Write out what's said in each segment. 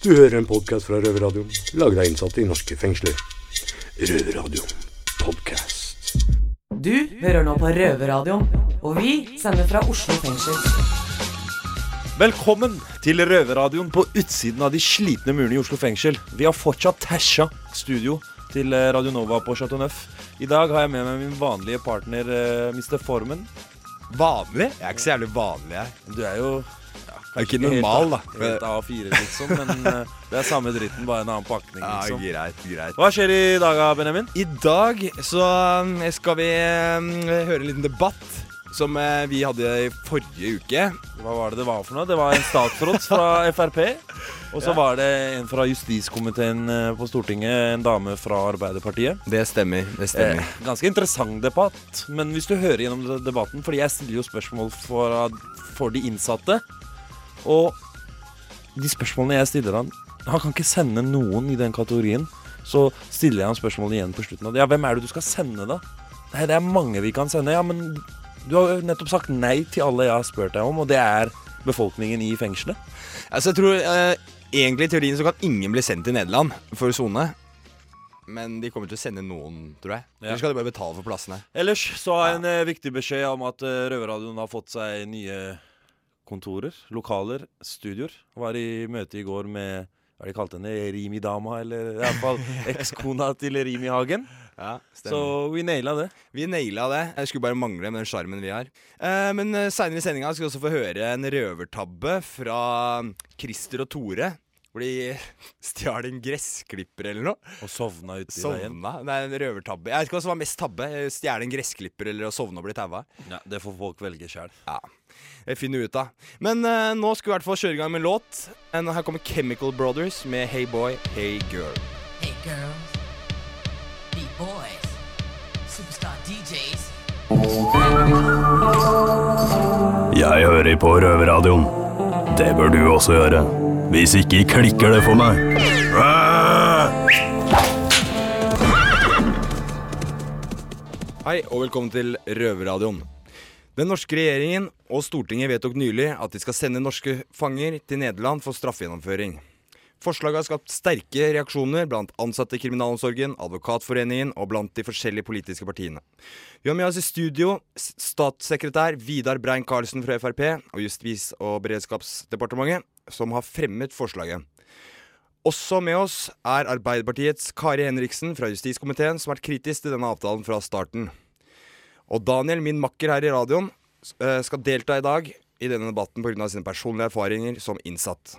Du hører en podkast fra Røverradioen, laget av innsatte i norske fengsler. Røverradioen podkast. Du hører nå på Røverradioen, og vi sender fra Oslo fengsel. Velkommen til Røverradioen på utsiden av de slitne murene i Oslo fengsel. Vi har fortsatt tæsja studio til eh, Radio Nova på Chateau Neuf. I dag har jeg med meg min vanlige partner eh, Mr. Formen. Vanlig? Jeg er ikke så jævlig vanlig, jeg. Du er jo er ikke normal, da. Helt A4, liksom, men uh, det er samme dritten, bare en annen pakning, liksom. Ja, greit, greit. Hva skjer i dag, Benjamin? I dag så um, skal vi um, høre en liten debatt som uh, vi hadde i forrige uke. Hva var det det var for noe? Det var en statsråd fra Frp. Og så ja. var det en fra justiskomiteen uh, på Stortinget, en dame fra Arbeiderpartiet. Det stemmer. det stemmer eh, Ganske interessant debatt. Men hvis du hører gjennom debatten, fordi jeg stiller jo spørsmål for, for de innsatte og de spørsmålene jeg stiller han Han kan ikke sende noen i den kategorien. Så stiller jeg han spørsmålet igjen på slutten. Ja, hvem er det du skal sende, da? Nei, det er mange vi kan sende. Ja, men du har jo nettopp sagt nei til alle jeg har spurt deg om, og det er befolkningen i fengselet. Altså, jeg tror eh, egentlig i teorien så kan ingen bli sendt til Nederland for sone. Men de kommer til å sende noen, tror jeg. Ja. Eller skal de bare betale for plassene? Ellers så har jeg en. Eh, viktig beskjed om at eh, Røverradioen har fått seg nye kontorer, lokaler, studioer. Var i møte i går med hva de kalte henne, Rimi-dama, eller iallfall ekskona til Rimi Hagen. Ja, Så vi naila det. Vi naila det. Jeg skulle bare mangle med den sjarmen vi har. Eh, men seinere i sendinga skal vi også få høre en røvertabbe fra Christer og Tore. Hvor de stjal en gressklipper eller noe. Og sovna uti veien. Nei, en røvertabbe. Jeg vet ikke hva som var mest tabbe. Stjele en gressklipper eller å sovne og bli taua. Ja, det får folk velge sjøl. Ja. Det finner ut av. Men uh, nå skal vi i hvert fall kjøre i gang med en låt. And her kommer Chemical Brothers med Hey Boy, Hey Girl. Hey girls, hey boys, superstar DJs. Jeg hører på Røverradioen. Det bør du også gjøre. Hvis ikke klikker det for meg. Hei, og velkommen til Røverradioen. Den norske regjeringen og Stortinget vedtok nylig at de skal sende norske fanger til Nederland for straffegjennomføring. Forslaget har skapt sterke reaksjoner blant ansatte i kriminalomsorgen, Advokatforeningen og blant de forskjellige politiske partiene. Vi har med oss i studio statssekretær Vidar Brein-Karlsen fra Frp og Justis- og beredskapsdepartementet, som har fremmet forslaget. Også med oss er Arbeiderpartiets Kari Henriksen fra justiskomiteen, som har vært kritisk til denne avtalen fra starten. Og Daniel, min makker her i radioen, eh, skal delta i dag i denne debatten pga. sine personlige erfaringer som innsatt.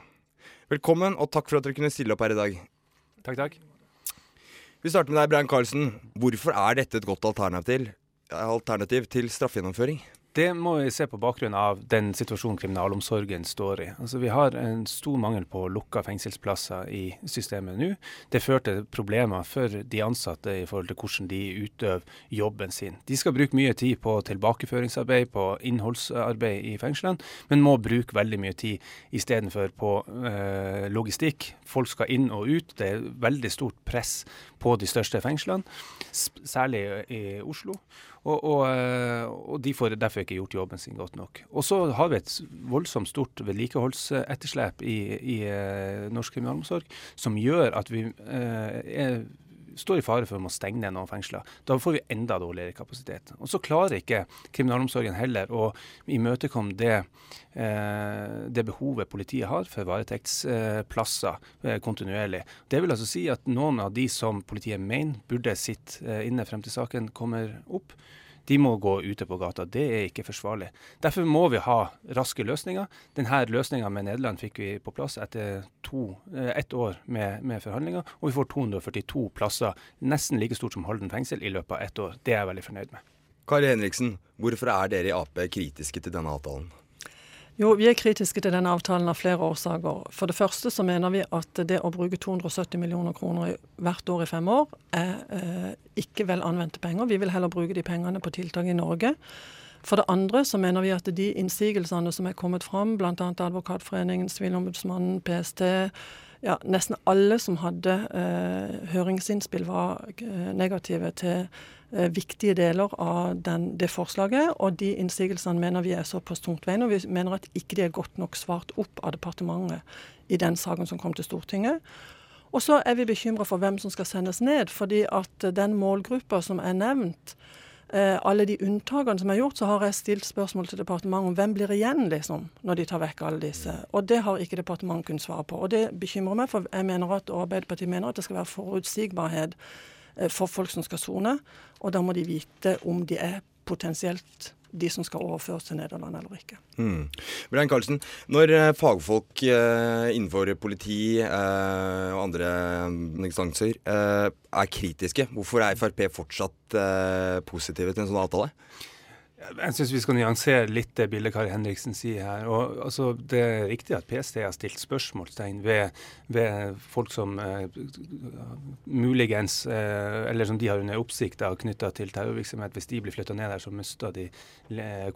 Velkommen, og takk for at dere kunne stille opp her i dag. Takk, takk. Vi starter med deg, Brian Carlsen. Hvorfor er dette et godt alternativ, alternativ til straffegjennomføring? Det må vi se på bakgrunn av den situasjonen kriminalomsorgen står i. Altså, vi har en stor mangel på lukka fengselsplasser i systemet nå. Det fører til problemer for de ansatte i forhold til hvordan de utøver jobben sin. De skal bruke mye tid på tilbakeføringsarbeid, på innholdsarbeid i fengslene, men må bruke veldig mye tid istedenfor på eh, logistikk. Folk skal inn og ut. Det er veldig stort press på de største fengslene, særlig i Oslo. Og, og, eh, og, de får derfor ikke gjort jobben sin godt nok. Og så har vi et voldsomt stort vedlikeholdsetterslep i, i uh, norsk kriminalomsorg som gjør at vi eh, er står i fare for å stenge ned noen fengsler. Da får vi enda dårligere kapasitet. Og så klarer ikke kriminalomsorgen heller å imøtekomme det, eh, det behovet politiet har for varetektsplasser eh, kontinuerlig. Det vil altså si at noen av de som politiet mener burde sitte eh, inne frem til saken kommer opp, de må gå ute på gata. Det er ikke forsvarlig. Derfor må vi ha raske løsninger. Denne løsninga med Nederland fikk vi på plass etter to, eh, ett år med, med, forhandlinger. Og vi får 242 plasser, nesten like stort som Halden fengsel, i løpet av ett år. Det er jeg veldig fornøyd med. Kari Henriksen, hvorfor er dere i Ap kritiske til denne avtalen? Jo, vi er kritiske til denne avtalen av flere årsaker. For det første så mener vi at det å bruke 270 millioner kroner hvert år i fem år er eh, ikke vel anvendte penger. Vi vil heller bruke de pengene på tiltak i Norge. For det andre så mener vi at de innsigelsene som er kommet fram, bl.a. Advokatforeningen, Sivilombudsmannen, PST, ja, nesten alle som hadde eh, høringsinnspill, var eh, negative til eh, viktige deler av den, det forslaget. Og de innsigelsene mener vi er såpass tungtveiende, og vi mener at ikke de er godt nok svart opp av departementet i den saken som kom til Stortinget. Og så er vi bekymra for hvem som skal sendes ned, fordi at den målgruppa som er nevnt, alle de unntakene som er gjort, så har jeg stilt spørsmål til departementet om hvem blir igjen, liksom, når de tar vekk alle disse. Og det har ikke departementet kunnet svare på. Og det bekymrer meg, for jeg mener at, og Arbeiderpartiet mener at det skal være forutsigbarhet eh, for folk som skal sone. Og da må de vite om de er potensielt de som skal overføres til Nederland eller ikke. Mm. Brian Karlsen, når eh, fagfolk eh, innenfor politi eh, og andre instanser eh, er kritiske, hvorfor er Frp fortsatt positive til en sånn avtale? Jeg syns vi skal nyansere litt det bildet Kari Henriksen sier her. Og, altså, det er riktig at PST har stilt spørsmålstegn ved, ved folk som eh, muligens, eh, eller som de har under oppsikt knytta til terrorvirksomhet. Hvis de blir flytta ned der, så mister de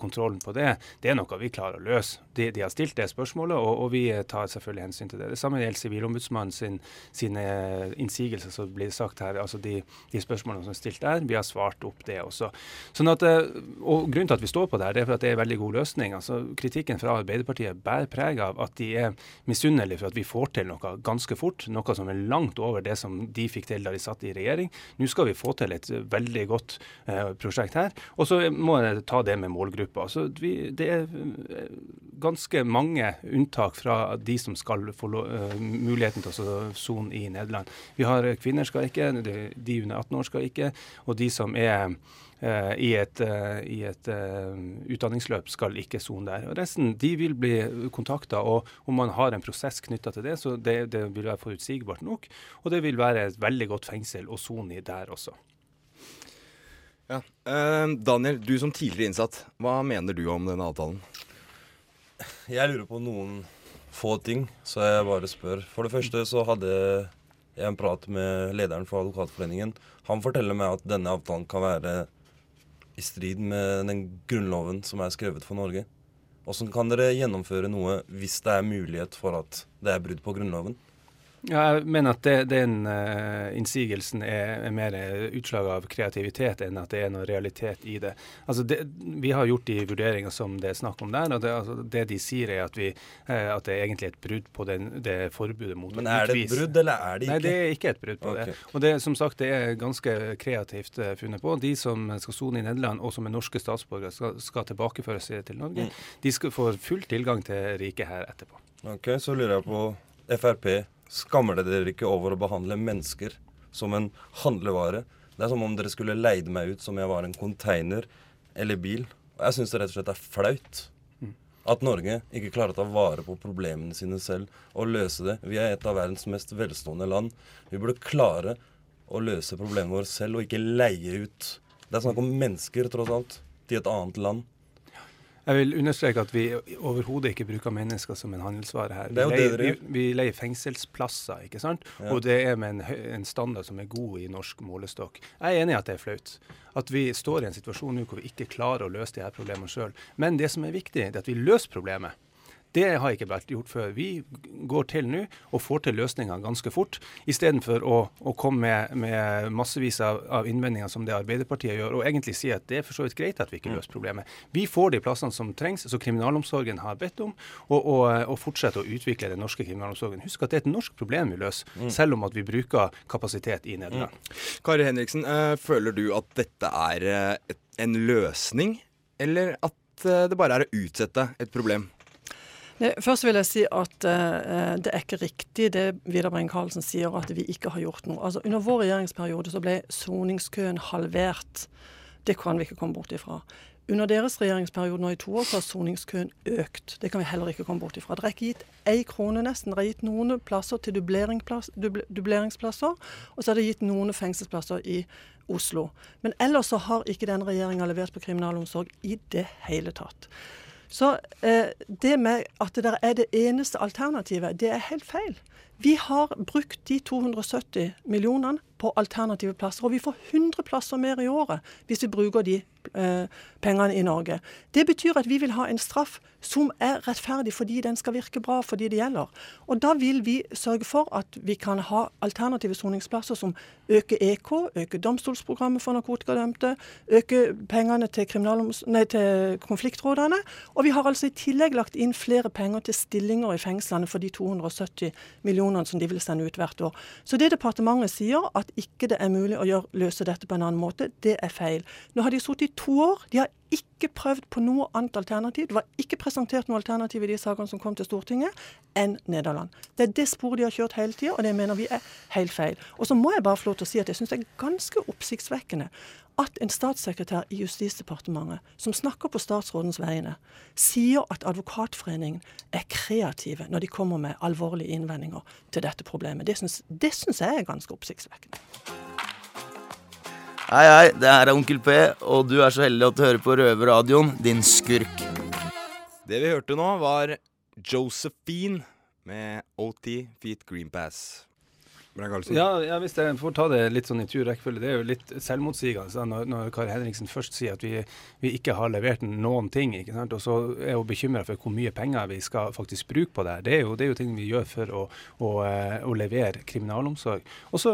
kontrollen på det. Det er noe vi klarer å løse. De, de har stilt det spørsmålet, og, og, vi tar selvfølgelig hensyn til det. Det samme gjelder Sivilombudsmannen sin, sine innsigelser, som blir sagt her. altså de, de, spørsmålene som er stilt der. Vi har svart opp det også. Sånn at, eh, og grunnen til at vi står på det, her, det er for at det er veldig god løsning. Altså, kritikken fra Arbeiderpartiet bærer preg av at de er misunnelige for at vi får til noe ganske fort. Noe som er langt over det som de fikk til da de satt i regjering. Nå skal vi få til et veldig godt eh, prosjekt her. Og så må jeg ta det med målgruppa. Altså, det er eh, ganske mange unntak fra de som skal få uh, muligheten til å sone i Nederland. Vi har Kvinner skal ikke, de under 18 år skal ikke, og de som er Eh, i et, eh, i et uh, utdanningsløp skal ikke sone der. Og resten de vil bli kontakta, og om man har en prosess knytta til det, så det, det, vil være forutsigbart nok. Og det vil være et veldig godt fengsel å sone i der også. Ja. Eh, Daniel, du som tidligere innsatt, hva mener du om denne avtalen? Jeg lurer på noen få ting, så jeg bare spør. For det første så hadde jeg en prat med lederen for Advokatforeningen. Han forteller meg at denne avtalen kan være i strid med den grunnloven som er skrevet for Norge? Hvordan kan dere gjennomføre noe hvis det er mulighet for at det er brudd på Grunnloven? Ja, jeg mener at det, den uh, innsigelsen er, er, mer utslag av kreativitet enn at det er noe realitet i det. Altså det, Vi har gjort de vurderinger som det er snakk om der, og det, altså det de sier er at, vi, uh, at, det er egentlig et brudd på den, det forbudet mot Men er det et brudd, eller er det ikke? Nei, det er ikke et brudd på okay. det. Og det som sagt, det er ganske kreativt uh, funnet på. De som skal sone i Nederland, og som er norske statsborgere, skal, skal tilbakeføres til Norge. Mm. De skal få full tilgang til riket her etterpå. Ok, Så lurer jeg på Frp Skammer dere dere ikke over å behandle mennesker som en handlevare? Det er som om dere skulle leid meg ut som jeg var en container eller bil. Jeg syns det rett og slett er flaut. At Norge ikke klarer å ta vare på problemene sine selv og løse det. Vi er et av verdens mest velstående land. Vi burde klare å løse problemene våre selv og ikke leie ut. Det er snakk om mennesker, tross alt, til et annet land. Jeg vil understreke at vi overhodet ikke bruker mennesker som en handelsvare her. Vi leier, vi, vi leier fengselsplasser, ikke sant? Ja. og det er med en, en, standard som er god i norsk målestokk. Jeg er enig i at det er flaut. At vi står i en situasjon nå hvor vi ikke klarer å løse de her problemene sjøl. Men det som er viktig, er at vi løser problemet. Det har ikke vært gjort før. Vi går til nå og får til løsninger ganske fort, istedenfor å, å komme med, med massevis av, av, innvendinger som det Arbeiderpartiet gjør, og egentlig si at det er for så vidt greit at vi ikke løser problemet. Vi får de plassene som trengs, som kriminalomsorgen har bedt om, og, og, og fortsetter å utvikle den norske kriminalomsorgen. Husk at det er et norsk problem vi løser, mm. selv om at vi bruker kapasitet i Nederland. Mm. Kari Henriksen, øh, føler du at dette er øh, en løsning, eller at øh, det bare er å utsette et problem? Først vil jeg si at uh, det er ikke riktig det Vidar Brein-Karlsen sier, at vi ikke har gjort noe. Altså, under vår regjeringsperiode så ble soningskøen halvert. Det kan vi ikke komme bort ifra. Under deres regjeringsperiode nå i to år så har soningskøen økt. Det kan vi heller ikke komme bort ifra. Det er ikke gitt én krone nesten. Det er gitt noen plasser til dubleringsplasser, og så er det gitt noen fengselsplasser i Oslo. Men ellers så har ikke denne regjeringa levert på kriminalomsorg i det hele tatt. Så eh, det med at det er det eneste alternativet, det er helt feil. Vi har brukt de 270 millionene på alternative plasser, og vi får 100 plasser mer i året hvis vi bruker de eh, pengene i Norge. Det betyr at vi vil ha en straff som er rettferdig fordi den skal virke bra for de det gjelder. Og da vil vi sørge for at vi kan ha alternative soningsplasser som øker EK, øker domstolsprogrammet for narkotikadømte, øker pengene til, nei, til konfliktrådene. Og vi har altså i tillegg lagt inn flere penger til stillinger i fengslene for de 270 millionene som de vil sende ut hvert år. Så det departementet sier, at ikke det er mulig å gjøre, løse dette på en annen måte, det er feil. Nå har de sittet i to år. De har ikke prøvd på noe annet alternativ. Det var ikke presentert noe alternativ i de sakene som kom til Stortinget, enn Nederland. Det er det sporet de har kjørt hele tida, og det mener vi er helt feil. Og så må jeg bare få lov til å si at jeg syns det er ganske oppsiktsvekkende at en statssekretær i Justisdepartementet, som snakker på statsrådens vegne, sier at Advokatforeningen er kreative når de kommer med alvorlige innvendinger til dette problemet. Det syns, jeg er ganske oppsiktsvekkende. Hei, hei, det her er Onkel P, og du er så heldig at du hører på Røverradioen, din skurk. Det vi hørte nå, var Josephine med OT Feet Green Pass. Ja, ja, hvis jeg får ta det litt sånn i tur rekkefølge. Det er jo litt selvmotsigende når, når Kari Henriksen først sier at vi, vi, ikke har levert noen ting. ikke sant? Og så er hun bekymra for hvor mye penger vi skal faktisk bruke på det. Det er jo, det er jo ting vi gjør for å, å, eh, å levere kriminalomsorg. Og så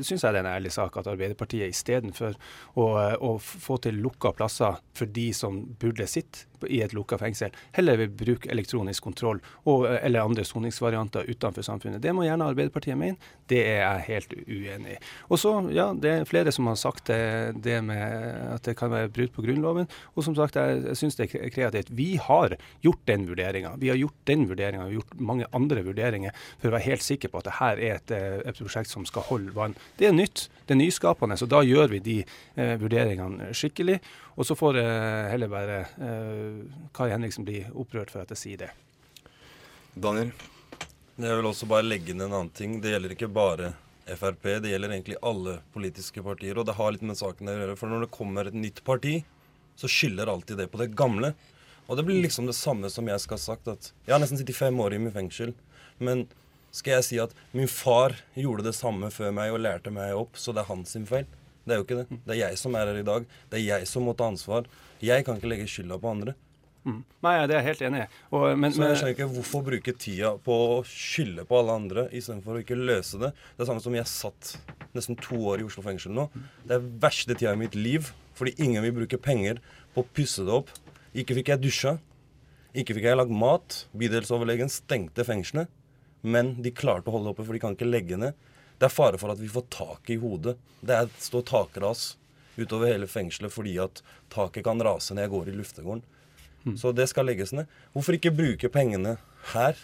syns jeg det er en ærlig sak at Arbeiderpartiet istedenfor å, å få til lukka plasser for de som burde sitte i et lukka fengsel, heller vil bruke elektronisk kontroll og, eh, eller andre soningsvarianter utenfor samfunnet. Det må gjerne Arbeiderpartiet mene. Det det er jeg helt uenig i. Og så, ja, det er flere som har sagt det, det med at det kan være brudd på Grunnloven. Og som sagt, jeg, jeg syns det er kreativt. Vi har gjort den vurderinga. Vi har gjort den vurderinga, vi har gjort mange andre vurderinger for å være helt sikre på at dette er et, et, prosjekt som skal holde vann. Det er nytt, det er nyskapende, så da gjør vi de eh, vurderingene skikkelig. Og så får eh, heller bare eh, Kai Henriksen bli opprørt for at jeg sier det. Daniel? Jeg vil også bare legge inn en annen ting. Det gjelder ikke bare Frp, det gjelder egentlig alle politiske partier. Og det har litt med saken å gjøre. For når det kommer et nytt parti, så skylder alltid det på det gamle. Og det blir liksom det samme som jeg skal ha sagt. at Jeg har nesten sittet fem år i min fengsel. Men skal jeg si at min far gjorde det samme før meg og lærte meg opp, så det er hans feil? Det er jo ikke det. Det er jeg som er her i dag. Det er jeg som må ta ansvar. Jeg kan ikke legge skylda på andre. Mm. Nei, det er jeg helt enig i. Men, så jeg skjønner ikke hvorfor bruke tida på å skylde på alle andre istedenfor å ikke løse det. Det er samme som jeg satt nesten to år i Oslo fengsel nå. Det er verste tida i mitt liv fordi ingen vil bruke penger på å pusse det opp. Ikke fikk jeg dusja. Ikke fikk jeg lagd mat. Bydelsoverlegen stengte fengselet. Men de klarte å holde det oppe, for de kan ikke legge ned. Det er fare for at vi får tak i hodet. Det står takras utover hele fengselet fordi at taket kan rase når jeg går i luftegården. Så det skal legges ned. Hvorfor ikke bruke pengene her?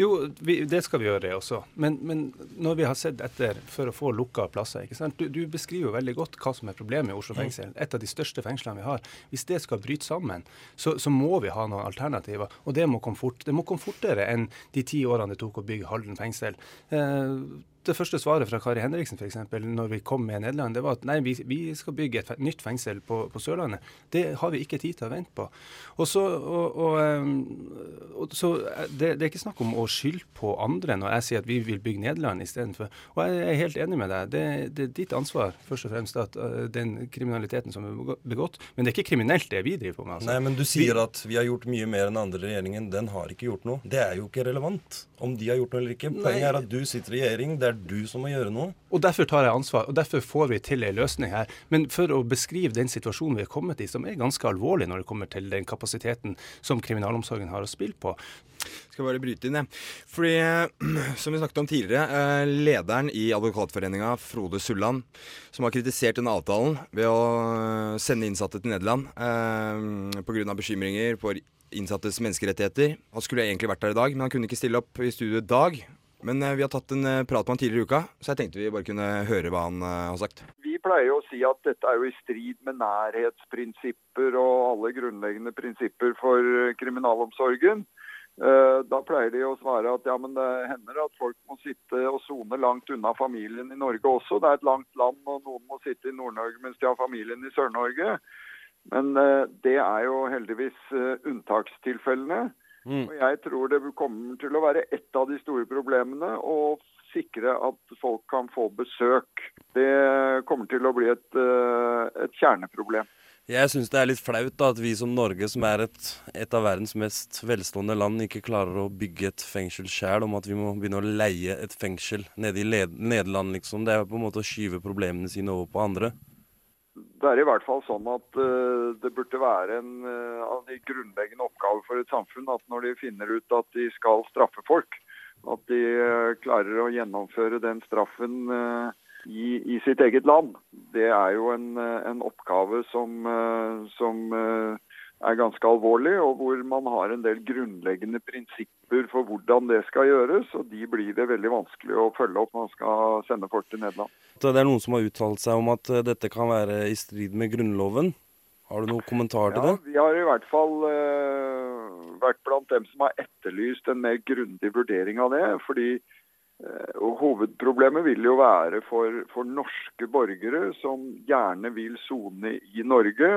Jo, vi, det skal vi gjøre også. Men, men, når vi har sett etter for å få lukka plasser ikke sant? Du, du beskriver veldig godt hva som er problemet i Oslo mm. fengsel. Et av de største fengslene vi har. Hvis det skal bryte sammen, så, så, må vi ha noen alternativer. Og det må komme fort. Det må komme fortere enn de ti årene det tok å bygge Halden fengsel. Eh, det første svaret fra Kari Henriksen for eksempel, når vi kom med Nederland, det var at nei, vi, vi skal bygge et nytt fengsel på, på, Sørlandet. Det har vi ikke tid til å vente på. Og så, og, og, ehm, og, så det, det, er ikke snakk om å skylde på andre når jeg sier at vi vil bygge Nederland istedenfor. Og jeg er helt enig med deg. Det, det, er ditt ansvar først og fremst at uh, den kriminaliteten som er begått. Men det er ikke kriminelt det vi driver på med. Altså. Nei, men du sier vi, at vi har gjort mye mer enn andre regjeringen. Den har ikke gjort noe. Det er jo ikke relevant om de har gjort noe eller ikke. Poenget er at du sitter i regjering. Det er du som må gjøre noe. Og Derfor tar jeg ansvar, og derfor får vi til en løsning her. Men for å beskrive den situasjonen vi er kommet i, som er ganske alvorlig når det kommer til den kapasiteten som kriminalomsorgen har å spille på. Skal bare bryte inn, jeg. Fordi, som vi snakket om tidligere, eh, lederen i Advokatforeninga, Frode Sulland, som har kritisert denne avtalen ved å eh, sende innsatte til Nederland eh, pga. bekymringer for innsattes menneskerettigheter. Han skulle egentlig vært der i dag, men han kunne ikke stille opp i studio i dag. Men eh, vi har tatt en eh, prat med han tidligere i uka, så jeg tenkte vi bare kunne høre hva han eh, har sagt. Vi pleier å si at dette er jo i strid med nærhetsprinsipper og alle grunnleggende prinsipper for kriminalomsorgen. Da pleier de å svare at ja, men det hender at folk må sitte og sone langt unna familien i Norge også. Det er et langt land, og noen må sitte i Nord-Norge mens de har familien i Sør-Norge. Men det er jo heldigvis unntakstilfellene. Mm. Og Jeg tror det kommer til å være et av de store problemene å sikre at folk kan få besøk. Det kommer til å bli et, eh, et kjerneproblem. Jeg syns det er litt flaut da, at vi som Norge, som er et, et av verdens mest velstående land, ikke klarer å bygge et fengsel sjøl, om at vi må begynne å leie et fengsel nede i Nederland, liksom. Det er på en måte å skyve problemene sine over på andre. Det er i hvert fall sånn at uh, det burde være en uh, av de grunnleggende oppgaver for et samfunn at når de finner ut at de skal straffe folk, at de uh, klarer å gjennomføre den straffen i, i, sitt eget land. Det er jo en, en oppgave som, eh, som, eh, er ganske alvorlig, og hvor man har en del grunnleggende prinsipper for hvordan det skal gjøres. Og de blir det veldig vanskelig å følge opp når man skal sende folk til Nederland. Det er noen som har uttalt seg om at eh, dette kan være i strid med Grunnloven. Har du noen kommentar til ja, det? Vi har i hvert fall uh, vært blant dem som har etterlyst en mer grundig vurdering av det. fordi og Hovedproblemet vil jo være for, for, norske borgere som gjerne vil sone i Norge,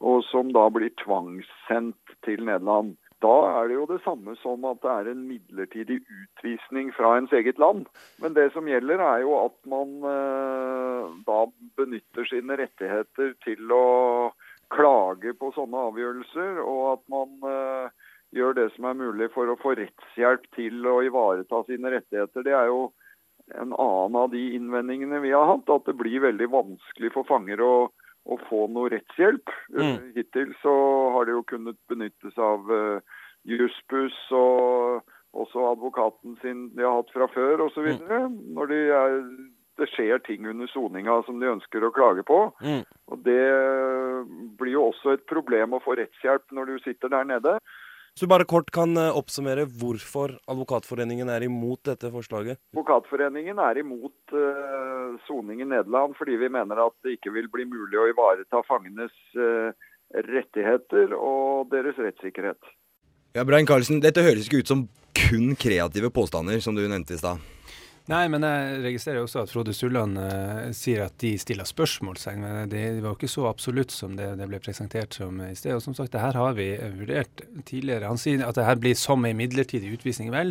og som da blir tvangssendt til Nederland. Da er det jo det samme som at det er en midlertidig utvisning fra ens eget land. Men det som gjelder er jo at man eh, da benytter sine rettigheter til å klage på sånne avgjørelser, og at man eh, gjør det som er mulig for å få rettshjelp til å ivareta sine rettigheter. Det er jo en annen av de innvendingene vi har hatt, at det blir veldig vanskelig for fanger å, å få noe rettshjelp. Mm. Hittil så har det jo kunnet benyttes av uh, Jussbuss og også advokaten sin de har hatt fra før osv. Mm. Når de er, det skjer ting under soninga som de ønsker å klage på. Mm. Og Det blir jo også et problem å få rettshjelp når du sitter der nede. Så du bare kort kan eh, oppsummere hvorfor Advokatforeningen er imot dette forslaget? Advokatforeningen er imot uh, soning i Nederland fordi vi mener at det ikke vil bli mulig å ivareta fangenes uh, rettigheter og deres rettssikkerhet. Ja, Brian Carlsen, Dette høres ikke ut som kun kreative påstander, som du nevnte i stad. Nei, men jeg registrerer også at Frode Sulland uh, sier at de stiller spørsmålstegn. Men det, de var jo ikke så absolutt som det, det, ble presentert som i sted. Og som sagt, det her har vi vurdert tidligere. Han sier at det her blir som en midlertidig utvisning. Vel,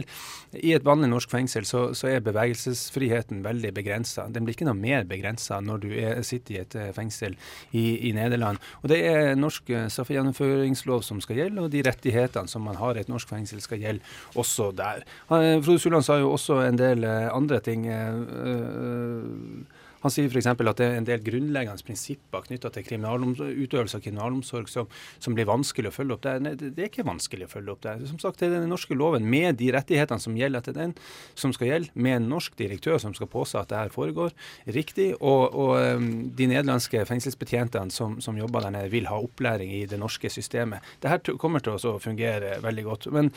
i et vanlig norsk fengsel så, så er bevegelsesfriheten veldig begrensa. Den blir ikke noe mer begrensa når du er, sitter i et uh, fengsel i, i, Nederland. Og det er norsk straffegjennomføringslov som skal gjelde, og de rettighetene som man har i et norsk fengsel skal gjelde også der. Frode Sulland sa jo også en del andre andre ting. Uh, han sier f.eks. at det er en del grunnleggende prinsipper knytta til utøvelse av kriminalomsorg som, som, blir vanskelig å følge opp. Det er, det er, ikke vanskelig å følge opp. Det som sagt, det er den norske loven med de rettighetene som gjelder etter den, som skal gjelde, med en norsk direktør som skal påse at det her foregår riktig. Og, og de nederlandske fengselsbetjentene som, som, jobber der nede, vil ha opplæring i det norske systemet. Det her kommer til å fungere veldig godt. Men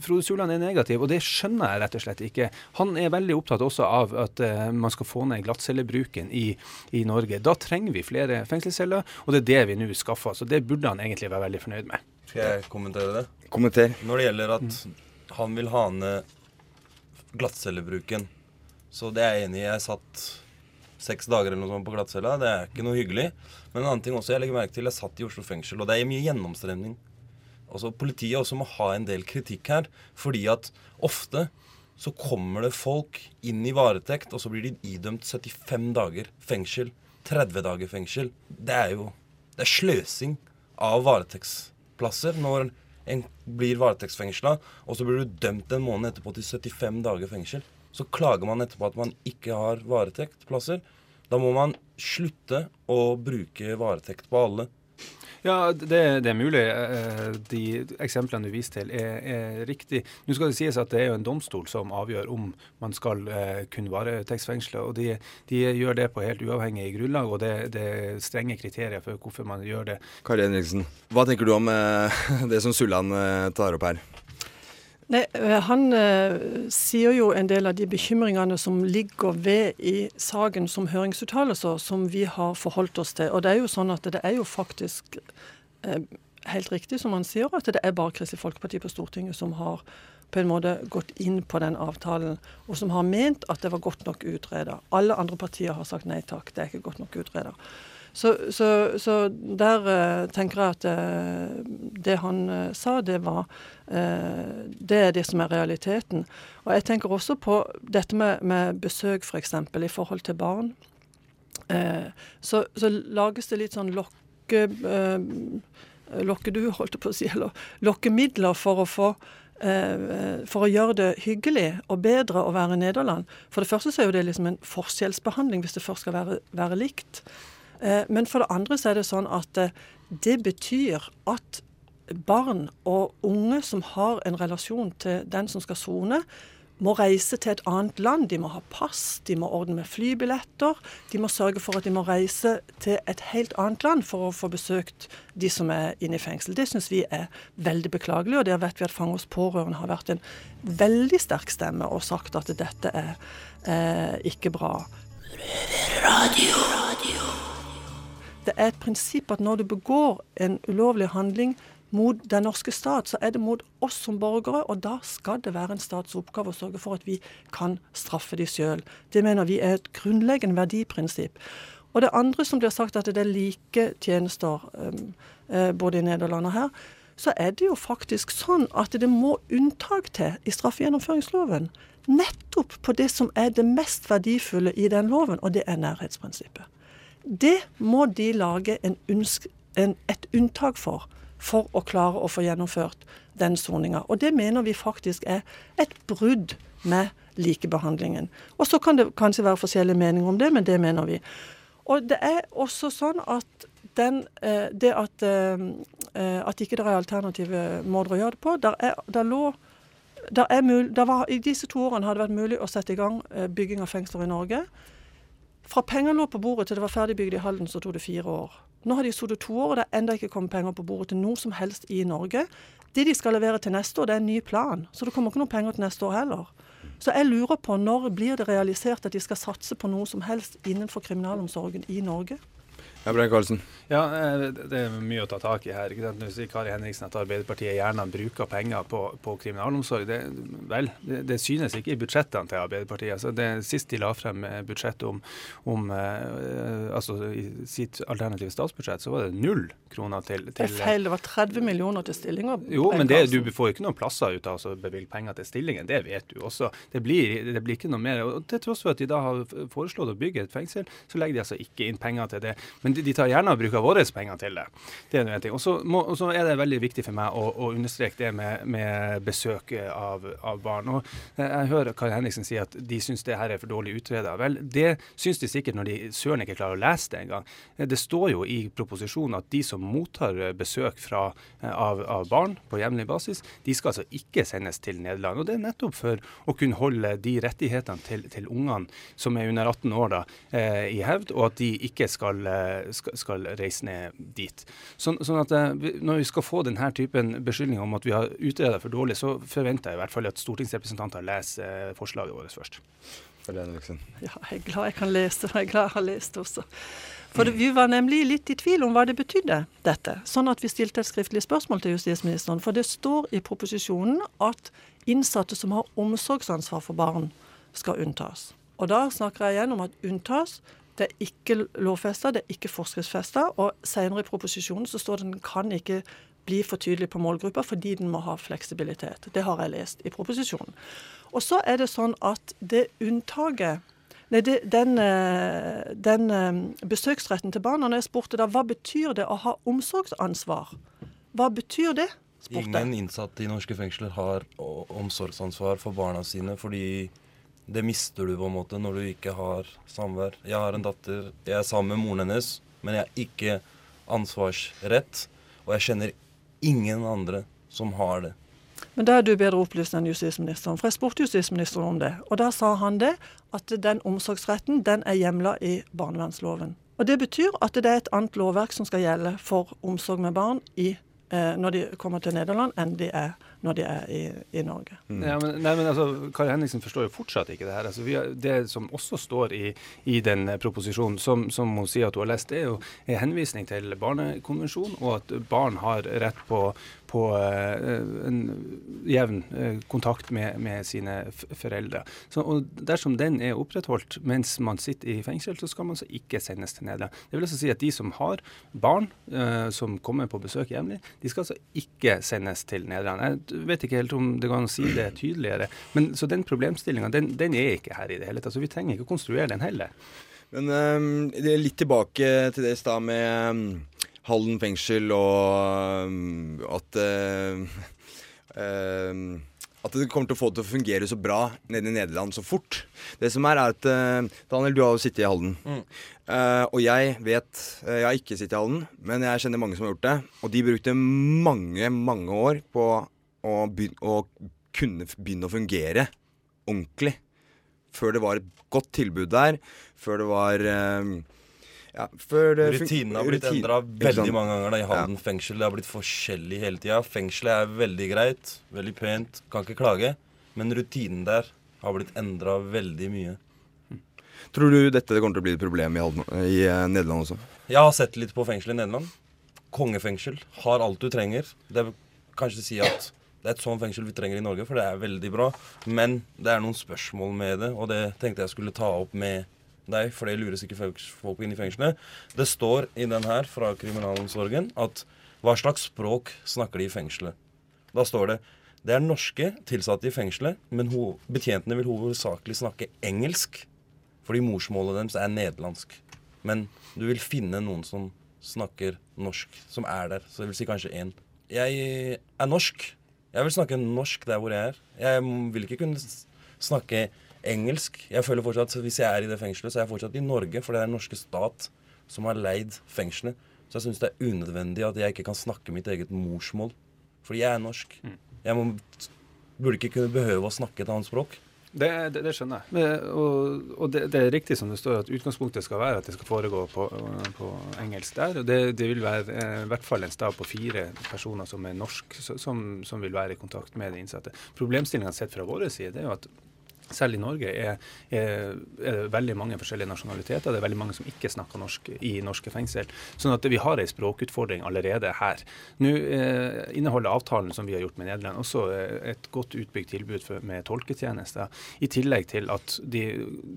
Frode Suland er negativ, og det skjønner jeg rett og slett ikke. Han er veldig opptatt også av at man skal få ned glattcellebruk bruken i, i, Norge. Da trenger vi flere fengselsceller, og det er det vi nå skaffer. Så det burde han egentlig være veldig fornøyd med. Skal jeg kommentere det? Kommenter. Når det gjelder at han vil ha ned glattcellebruken, så det er jeg enig i. Jeg satt seks dager eller noe sånt på glattcella. Det er ikke noe hyggelig. Men en annen ting også jeg legger merke til, jeg satt i Oslo fengsel, og det er mye gjennomstrømning. Altså, politiet også må ha en del kritikk her, fordi at ofte så kommer det folk inn i varetekt, og så blir de idømt 75 dager fengsel. 30 dager fengsel. Det er jo det er sløsing av varetektsplasser når en blir varetektsfengsla, og så blir du dømt en måned etterpå til 75 dager fengsel. Så klager man etterpå at man ikke har varetektplasser. Da må man slutte å bruke varetekt på alle. Ja, det, det, er mulig. Eh, de eksemplene du viser til, er, er riktig. Nå skal det sies at det er jo en domstol som avgjør om man skal uh, kunne varetektsfengsle. og de, de, gjør det på helt uavhengig grunnlag, og det, det, er strenge kriterier for hvorfor man gjør det. Kari Henriksen, hva tenker du om uh, det som Sulland tar opp her? Nei, eh, Han eh, sier jo en del av de bekymringene som ligger ved i saken som høringsuttalelser, som vi har forholdt oss til. Og det er jo sånn at det er jo faktisk eh, helt riktig som han sier, at det er bare Kristelig Folkeparti på Stortinget som har på en måte gått inn på den avtalen, og som har ment at det var godt nok utreda. Alle andre partier har sagt nei takk, det er ikke godt nok utreda. Så, så, så der uh, tenker jeg at uh, det han uh, sa, det var Det er det som er realiteten. Og jeg tenker også på dette med, med besøk, f.eks. For i forhold til barn. Så, så, lages det litt sånn lokke, eh, lokke du, holdt jeg på å si, eller lokkemidler for å få for å gjøre det hyggelig og bedre å være i Nederland. For det første så er jo det liksom en forskjellsbehandling hvis det først skal være, være likt. Eh, men for det andre så er det sånn at eh, det betyr at barn og unge som har en relasjon til den som skal sone, må reise til et annet land. De må ha pass, de må ordne med flybilletter. De må sørge for at de må reise til et helt annet land for å få besøkt de som er inne i fengsel. Det syns vi er veldig beklagelig, og der vet vi at Fangers pårørende har vært en veldig sterk stemme og sagt at dette er eh, ikke bra. Det er et prinsipp at når du begår en ulovlig handling mot den norske stat, så er det mot oss som borgere, og da skal det være en stats oppgave å sørge for at vi kan straffe de sjøl. Det mener vi er et grunnleggende verdiprinsipp. Og det andre som blir sagt, at det er like tjenester um, eh, både i Nederland og her, så er det jo faktisk sånn at det må unntak til i straffegjennomføringsloven. Nettopp på det som er det mest verdifulle i den loven, og det er nærhetsprinsippet. Det må de lage en, en, et unntak for for å klare å få gjennomført den soninga. Og det mener vi faktisk er et brudd med likebehandlingen. Og så kan det kanskje være forskjellige meninger om det, men det mener vi. Og det er også sånn at den, eh, det at, eh, at ikke det er alternative måter å gjøre det på der, er, der lå der er mul, der var, I disse to årene har det vært mulig å sette i gang eh, bygging av fengsler i Norge. Fra penger lå på bordet til det var ferdigbygd i Halden, så tok det fire år. Nå har de sittet to år, og det er ennå ikke kommet penger på bordet til noe som helst i Norge. Det de skal levere til neste år, det er en ny plan. Så det kommer ikke noen penger til neste år heller. Så jeg lurer på når blir det realisert at de skal satse på noe som helst innenfor kriminalomsorgen i Norge? Ja, Brein Karlsen. Ja, eh, det er mye å ta tak i her. Nå sier Kari Henriksen at Arbeiderpartiet gjerne bruker penger på, på kriminalomsorg. Det, vel, det, det, synes ikke i budsjettene til Arbeiderpartiet. Altså det, sist de la frem eh, budsjettet om, om eh, altså i sitt alternative statsbudsjett, så var det null kroner til, til Det er feil, det var 30 millioner til stillinger. Jo, men det, du får ikke noen plasser ut av å bevilge penger til stillingen. Det vet du også. Det blir, det blir ikke noe mer. Og Til tross for at de da har foreslått å bygge et fengsel, så legger de altså ikke inn penger til det. Men men de, tar gjerne og bruker våre penger til det. Det er en ting. Og så er det veldig viktig for meg å, å understreke det med, med besøk av, av, barn. Og jeg hører Kari Henriksen si at de syns det her er for dårlig utreda. Vel, det syns de sikkert når de søren ikke klarer å lese det engang. Det står jo i proposisjonen at de som mottar besøk fra, av, av, barn på jevnlig basis, de skal altså ikke sendes til Nederland. Og det er nettopp for å kunne holde de rettighetene til, til ungene som er under 18 år da, eh, i hevd, og at de ikke skal eh, skal, skal reise ned dit. Sånn, sånn at eh, Når vi skal få denne typen beskyldninger om at vi har utreda for dårlig, så forventer jeg i hvert fall at stortingsrepresentanter leser eh, forslaget vårt først. Ja, jeg er glad jeg kan lese og jeg er glad jeg har lest også. For Vi var nemlig litt i tvil om hva det betydde, dette. Sånn at vi stilte et skriftlig spørsmål til justisministeren. For det står i proposisjonen at innsatte som har omsorgsansvar for barn, skal unntas. Og da snakker jeg igjen om at unntas det er ikke lovfesta, det er ikke forskriftsfesta. Og senere i proposisjonen så står det at den kan ikke bli for tydelig på målgruppa fordi den må ha fleksibilitet. Det har jeg lest i proposisjonen. Og så er det sånn at det unntaket Nei, det, den, eh, den, eh, besøksretten til barna, når jeg spurte da, hva betyr det å ha omsorgsansvar? Hva betyr det? Spurte. Ingen innsatte i norske fengsler har omsorgsansvar for barna sine fordi det mister du på en måte når du ikke har samvær. Jeg har en datter, jeg er sammen med moren hennes, men jeg har ikke ansvarsrett. Og jeg kjenner ingen andre som har det. Men da er du bedre opplyst enn justisministeren. For jeg spurte justisministeren om det. Og da sa han det, at den omsorgsretten den er hjemla i barnevernsloven. Og Det betyr at det er et annet lovverk som skal gjelde for omsorg med barn i, eh, når de kommer til Nederland, enn de er når de er i, i Norge. Mm. Ja, men, nei, men altså, Kari Henriksen forstår jo fortsatt ikke det her. Altså, har, det som også står i, i den proposisjonen, som, som, hun sier at hun har lest, det er jo en henvisning til Barnekonvensjonen, og at barn har rett på, på uh, en jevn uh, kontakt med, med sine foreldre. Så, Dersom den er opprettholdt mens man sitter i fengsel, så skal man altså ikke sendes til Nederland. Det vil altså si at de som har barn uh, som kommer på besøk jevnlig, de skal altså ikke sendes til Nederland. Jeg vet ikke helt om det går an å si det tydeligere. Men, så den problemstillinga, den, den, er ikke her i det hele tatt. Så vi trenger ikke å konstruere den heller. Men um, litt tilbake til det i stad med um, Halden fengsel og um, at eh, eh, at det kommer til å få det til å fungere så bra nede i Nederland så fort. Det som er, er at eh, Daniel, du har jo sittet i Halden. Mm. Uh, og jeg vet Jeg har ikke sittet i Halden, men jeg kjenner mange som har gjort det. Og de brukte mange, mange år på å, begynne, å kunne begynne å fungere ordentlig. Før det var et godt tilbud der. Før det var eh, ja, fun- Rutinene har blitt rutin- endra veldig mange ganger da, i Halden fengsel. Det har blitt forskjellig hele tida. Fengselet er veldig greit, veldig pent, kan ikke klage. Men rutinen der har blitt endra veldig mye. Tror du dette kommer til å bli et problem i, Halden, i eh, Nederland også? Jeg har sett litt på fengselet i Nederland. Kongefengsel. Har alt du trenger. Det vil kanskje si at det er et sånt fengsel vi trenger i Norge, for det er veldig bra. Men det er noen spørsmål med det, og det tenkte jeg skulle ta opp med deg, for det lurer ikke folk- inn i fengslene. Det står i den her fra kriminalomsorgen at hva slags språk snakker de i fengselet? Da står det det er norske tilsatte i fengselet, men betjentene vil hovedsakelig snakke engelsk, fordi morsmålet deres er nederlandsk. Men du vil finne noen som snakker norsk, som er der. Så det vil si kanskje én. Jeg er norsk. Jeg vil snakke norsk der hvor jeg er. Jeg vil ikke kunne snakke engelsk. Jeg føler fortsatt, at Hvis jeg er i det fengselet, så er jeg fortsatt i Norge, for det er den norske stat som har leid fengselet. Så jeg syns det er unødvendig at jeg ikke kan snakke mitt eget morsmål. Fordi jeg er norsk. Jeg må, burde ikke kunne behøve å snakke et annet språk. Det, det, det skjønner jeg. Men, og og det, det er riktig som det står, at utgangspunktet skal være at det skal foregå på, på engelsk der. og Det, det vil være eh, i hvert fall en stab på fire personer som er norsk, som, som vil være i kontakt med de innsatte. Problemstillingen sett fra vår side det er jo at selv i Norge er, er, er det veldig mange forskjellige nasjonaliteter. Det er veldig mange som ikke snakker norsk i norske fengsel. Sånn at vi har en språkutfordring allerede her. Nå eh, inneholder avtalen som vi har gjort med Nederland også eh, et godt utbygd tilbud for, med tolketjenester. I tillegg til at de,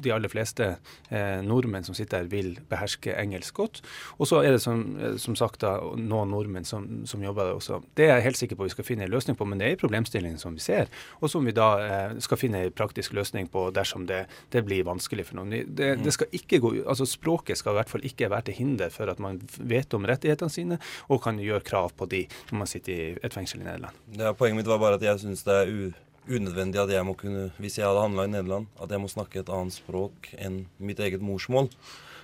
de aller fleste eh, nordmenn som sitter her vil beherske engelsk godt. Og så er det som, eh, som sagt da, noen nordmenn som, som jobber der også. Det er jeg helt sikker på vi skal finne en løsning på, men det er en problemstilling som vi ser, og som vi da eh, skal finne en praktisk løsning på dersom det, det blir vanskelig for noen. Det, det skal ikke gå, altså Språket skal i hvert fall ikke være til hinder for at man vet om rettighetene sine og kan gjøre krav på de når man sitter i et fengsel i Nederland. Ja, poenget mitt var bare at jeg syns det er u unødvendig at jeg må kunne, hvis jeg hadde handla i Nederland, at jeg må snakke et annet språk enn mitt eget morsmål.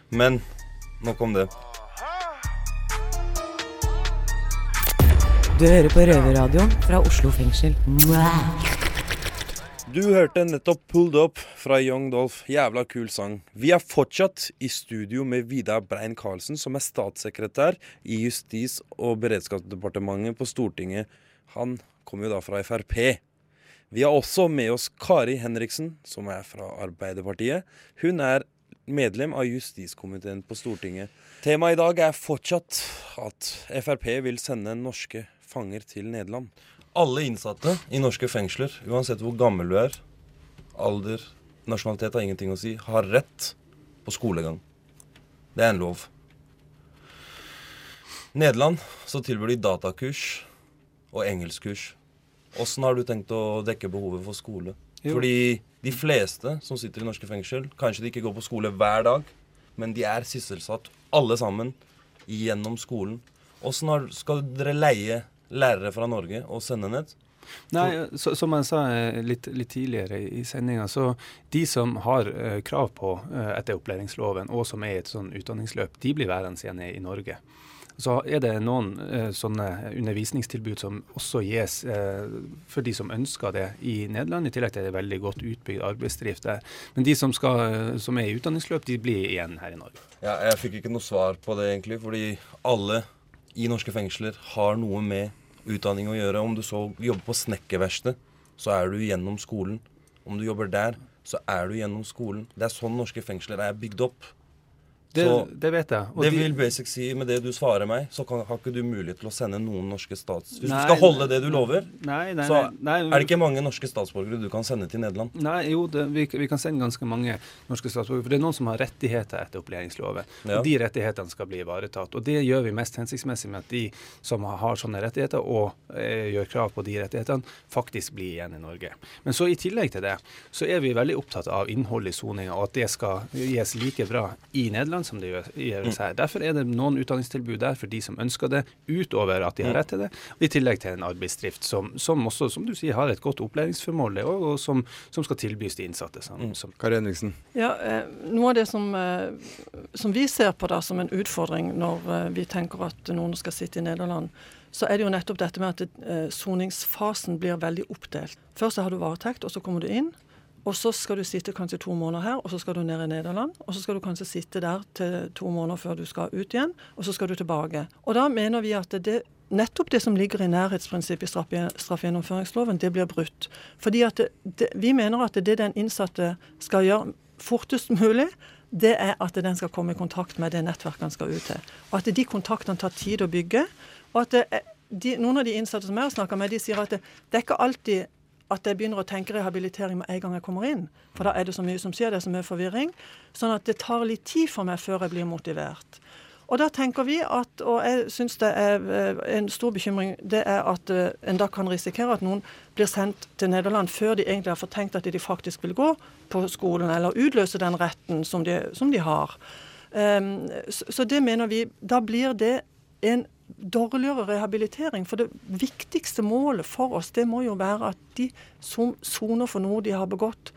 Men nok om det. Du hører på Røverradioen fra Oslo fengsel. Du hørte nettopp 'Pulled Up' fra Young Dolph. Jævla kul sang. Vi er fortsatt i studio med Vidar Brein Karlsen, som er statssekretær i Justis- og beredskapsdepartementet på Stortinget. Han kommer jo da fra Frp. Vi har også med oss Kari Henriksen, som er fra Arbeiderpartiet. Hun er medlem av justiskomiteen på Stortinget. Temaet i dag er fortsatt at Frp vil sende norske fanger til Nederland. Alle innsatte i norske fengsler, uansett hvor gammel du er, alder, nasjonalitet har ingenting å si, har rett på skolegang. Det er en lov. Nederland så tilbyr de datakurs og engelskkurs. Åssen har du tenkt å dekke behovet for skole? Jo. Fordi de fleste som sitter i norske fengsel, kanskje de ikke går på skole hver dag, men de er sysselsatt alle sammen gjennom skolen. Åssen skal dere leie lærere fra Norge og sende ned? Nei, så, som jeg sa eh, litt, litt tidligere i sendinga, så de som har uh, krav på uh, etter opplæringsloven, og som er i et sånn utdanningsløp, de blir værende igjen i, i Norge. Så er det noen uh, sånne undervisningstilbud som også gis for de som ønsker det i Nederland. I tillegg til det veldig godt utbygd arbeidsdrift der. Men de som, skal, som er i utdanningsløp, de blir igjen her i Norge. Ja, jeg fikk ikke noe svar på det, egentlig. Fordi alle i norske fengsler har noe med utdanning å gjøre. Om du så jobber på snekkerverksted, så er du gjennom skolen. Om du jobber der, så er du gjennom skolen. Det er sånn norske fengsler er bygd opp. Det, det vet jeg. Og det de- vil basic si, med det du svarer meg, så kan, har ikke du mulighet til å sende noen norske stats... Hvis Nei, du skal holde det du lover, Nei, nei, så er det ikke mange norske statsborgere du kan sende til Nederland. Nei, jo, det, vi, vi kan sende ganske mange norske statsborgere. For det er noen som har rettigheter etter opplæringsloven. Ja. Og de rettighetene skal bli ivaretatt. Og det gjør vi mest hensiktsmessig med at de som har sånne rettigheter og eh, gjør krav på de rettighetene, faktisk blir igjen i Norge. Men så i tillegg til det, så er vi veldig opptatt av innholdet i soninga, og at det skal gis like bra i Nederland begrenset som det gjøres her. Derfor er det noen utdanningstilbud der for de som ønsker det, utover at de har rett til det. I tillegg til en arbeidsdrift som, som også, som du sier, har et godt opplæringsformål, det også, og som, som skal tilbys de innsatte. Som, som Kari Henriksen. Ja, eh, Noe av det som, eh, som vi ser på da som en utfordring når eh, vi tenker at noen skal sitte i Nederland, så er det jo nettopp dette med at soningsfasen blir veldig oppdelt. Først så har du varetekt, og så kommer du inn. Og så skal du sitte kanskje to måneder her, og så skal du ned i Nederland. Og så skal du kanskje sitte der til to måneder før du skal ut igjen, og så skal du tilbake. Og da mener vi at det, nettopp det som ligger i nærhetsprinsippet i straffegjennomføringsloven, det blir brutt. Fordi at det, det, Vi mener at det den innsatte skal gjøre fortest mulig, det er at den skal komme i kontakt med det nettverket han skal ut til. Og at de kontaktene tar tid å bygge. Og at det, er- de, Noen av de innsatte som jeg har snakka med, de sier at det, det er ikke alltid at jeg begynner å tenke rehabilitering med en gang jeg kommer inn. For da er det så mye som skjer, det er så mye forvirring. Sånn at det tar litt tid for meg før jeg blir motivert. Og da tenker vi at, og jeg syns det er eh, en stor bekymring, det er at eh, en da kan risikere at noen blir sendt til Nederland før de egentlig har fått tenkt at de faktisk vil gå på skolen, eller utløse den retten som de, som de har. Um, så, så det mener vi Da blir det en dårligere rehabilitering. For det viktigste målet for oss, det må jo være at de som soner for noe de har begått.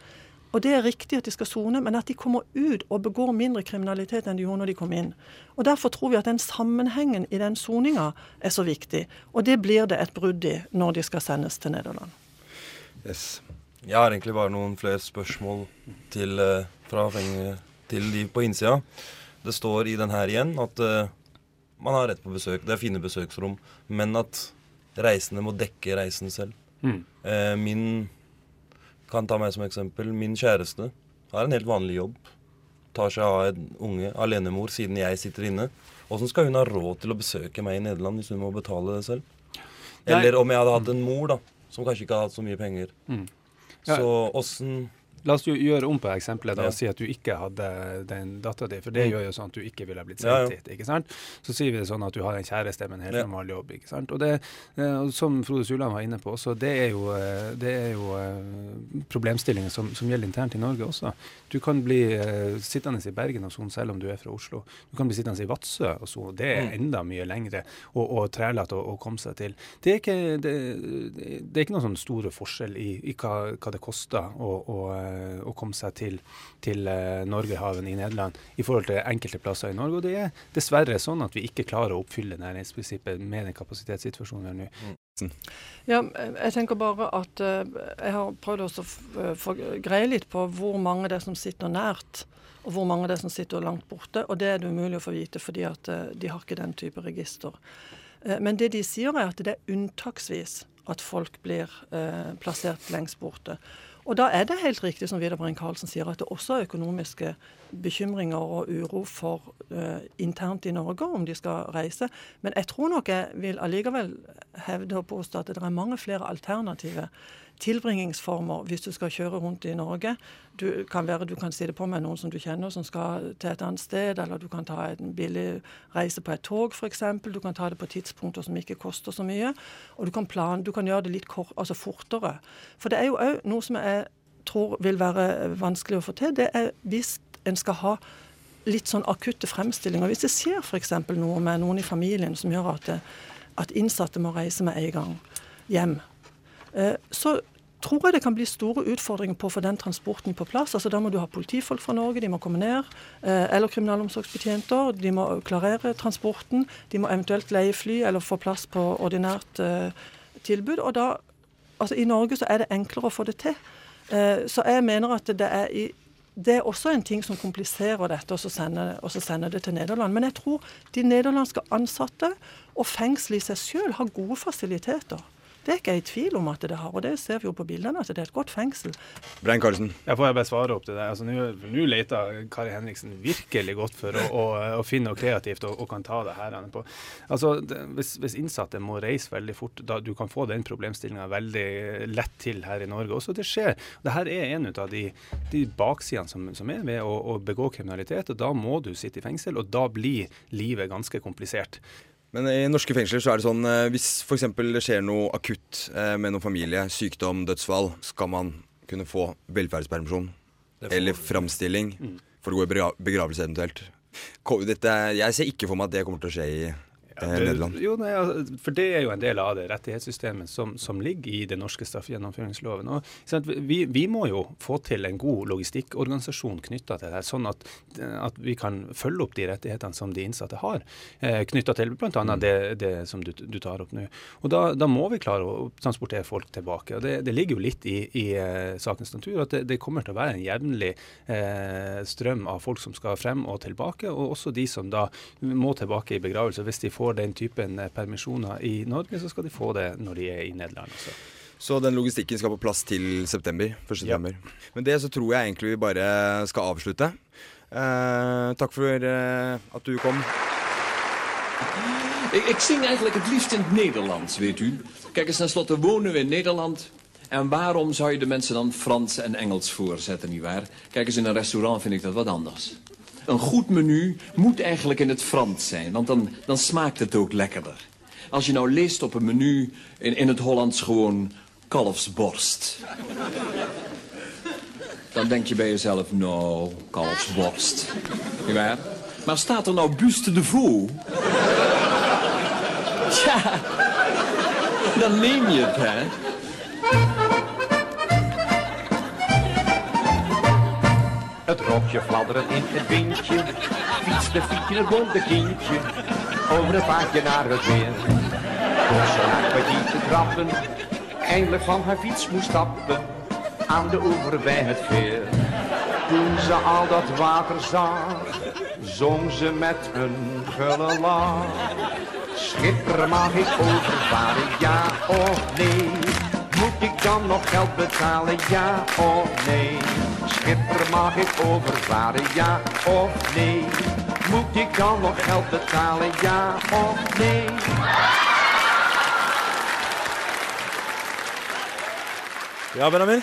Og det er riktig at de skal sone, men at de kommer ut og begår mindre kriminalitet enn de gjorde når de kom inn. Og Derfor tror vi at den sammenhengen i den soninga er så viktig. Og det blir det et brudd i når de skal sendes til Nederland. Yes. Jeg har egentlig bare noen flere spørsmål til, eh, fra til de på innsida. Det står i den her igjen at eh, man har rett på besøk. Det er fine besøksrom. Men at reisende må dekke reisen selv. Mm. Eh, min kan ta meg som eksempel. Min kjæreste har en helt vanlig jobb. Tar seg av en unge, alenemor, siden jeg sitter inne. Åssen skal hun ha råd til å besøke meg i Nederland hvis hun må betale det selv? Eller om jeg hadde hatt en mor da, som kanskje ikke har hatt så mye penger. Mm. Ja. Så åssen La oss jo gjøre om på eksempelet da, og si at du ikke hadde den dattera di, for det Mm. gjør jo sånn at du ikke ville blitt sendt hit. ikke sant? Så sier vi det sånn at du har en kjæreste med en helt normal jobb. ikke sant? Og det, eh, Som Frode Suland var inne på, så det er jo, eh, det er jo eh, problemstillinger som, som gjelder internt i Norge også. Du kan bli sittende i Bergen og sone selv om du er fra Oslo. Du kan bli sittende i Vadsø og sone. Det er Mm. enda mye lengre og, og trælete å, å komme seg til. Det er ikke, det, det er ikke noen sånn store forskjell i, i hva, hva det koster å, å, å komme seg til, til eh, Norgerhaven i Nederland i forhold til enkelte plasser i Norge. Og det er dessverre sånn at vi ikke klarer å oppfylle nærhetsprinsippet med den kapasitetssituasjonen vi har nå. Ja, jeg tenker bare at eh, jeg har prøvd også å eh, få greie litt på hvor mange det er som sitter nært, og hvor mange det er som sitter langt borte. Og det er det umulig å få vite, fordi at eh, de har ikke den type register. Eh, Men det de sier er at det er unntaksvis at folk blir eh, plassert lengst borte. Og da er det helt riktig som Vidar Brein-Karlsen sier, at det også er økonomiske bekymringer og uro for uh, internt i Norge om de skal reise. Men jeg tror nok jeg vil allikevel hevde og påstå at det er mange flere alternative tilbringingsformer hvis du skal kjøre rundt i Norge. Du kan være du kan sitte på med noen som du kjenner som skal til et annet sted, eller du kan ta en billig reise på et tog f.eks. Du kan ta det på tidspunkter som ikke koster så mye. Og du kan, plan, du kan gjøre det litt kort, altså fortere. For det er jo òg noe som jeg tror vil være vanskelig å få til. Det er hvis en skal ha litt sånn akutte fremstillinger. Hvis det skjer f.eks. noe med noen i familien som gjør at, det, at innsatte må reise med en gang hjem, eh, så tror jeg det kan bli store utfordringer på å få den transporten på plass. Altså Da må du ha politifolk fra Norge, de må komme ned. Eh, eller kriminalomsorgsbetjenter. De må klarere transporten. De må eventuelt leie fly eller få plass på ordinært eh, tilbud. Og da, altså I Norge så er det enklere å få det til. Eh, så jeg mener at det er i det er også en ting som kompliserer dette, og så sender, og så sender det til Nederland. Men jeg tror de nederlandske ansatte og fengselet i seg selv har gode fasiliteter. Det er ikke jeg i tvil om at det har, og det ser vi jo på bildene, at det er et godt fengsel. Brein Karlsen. Jeg får jeg bare svare opp til det. Altså, Nå nå leter Kari Henriksen virkelig godt for å, å, å finne noe kreativt og, og kan ta det her på. Altså, det, hvis, hvis innsatte må reise veldig fort, da du kan få den problemstillinga veldig lett til her i Norge. Også det skjer. Dette er en av de, de baksidene som, som er ved å, å begå kriminalitet. og Da må du sitte i fengsel, og da blir livet ganske komplisert. Men i norske fengsler så er det sånn eh, hvis f.eks. det skjer noe akutt eh, med noen familie, sykdom, dødsfall, skal man kunne få velferdspermisjon eller framstilling Mm. for å gå i begravelse eventuelt. Dette, jeg ser ikke for meg at det kommer til å skje i eh, Nederland. Jo, nei, for det er jo en del av det rettighetssystemet som, som ligger i den norske straffegjennomføringsloven. Og, vi, vi må jo få til en god logistikkorganisasjon knytta til det, sånn at, at vi kan følge opp de rettighetene som de innsatte har, eh, knytta til bl.a. Det, det som du, du tar opp nå. Og da, da må vi klare å transportere folk tilbake. og Det, det ligger jo litt i, i uh, sakens natur at det, det kommer til å være en jevnlig uh, strøm av folk som skal frem og tilbake, og også de som da må tilbake i begravelse. Hvis de får den typen eh, permisjoner i Norge, så skal de få det når de er i Nederland også. Så den logistikken skal på plass til september. 1. september. Ja. Med det så tror jeg egentlig vi bare skal avslutte. Eh, takk for eh, at du kom. Ik, ik zing eigenlijk het liefst in het Nederlands, weet u. Kijk eens, tenslotte wonen we in Nederland. En waarom zou je de mensen dan Frans en Engels voorzetten, nietwaar? Kijk eens, in een restaurant vind ik dat wat anders. Een goed menu moet eigenlijk in het Frans zijn, want dan, dan smaakt het ook lekkerder. Als je nou leest op een menu in, in het Hollands gewoon kalfsborst. Dan denk je bij jezelf, nou, kalfsborst. Nietwaar? Maar staat er nou buste de veau? Tja, dan neem je het, hè? Het rokje fladderen in het windje, fiets de fietsje het kindje, over het paadje naar het weer. Naar kwartier te trappen, eindelijk van haar fiets moest stappen, aan de oever bij het veer. Toen ze al dat water zag, zong ze met een gulle lach. Schipper, mag ik overvaren, ja of nee? Moet ik dan nog geld betalen, ja of nee? Schipper, mag ik overvaren, ja of nee? Moet ik dan nog geld betalen, ja of nee? Ja, Benjamin.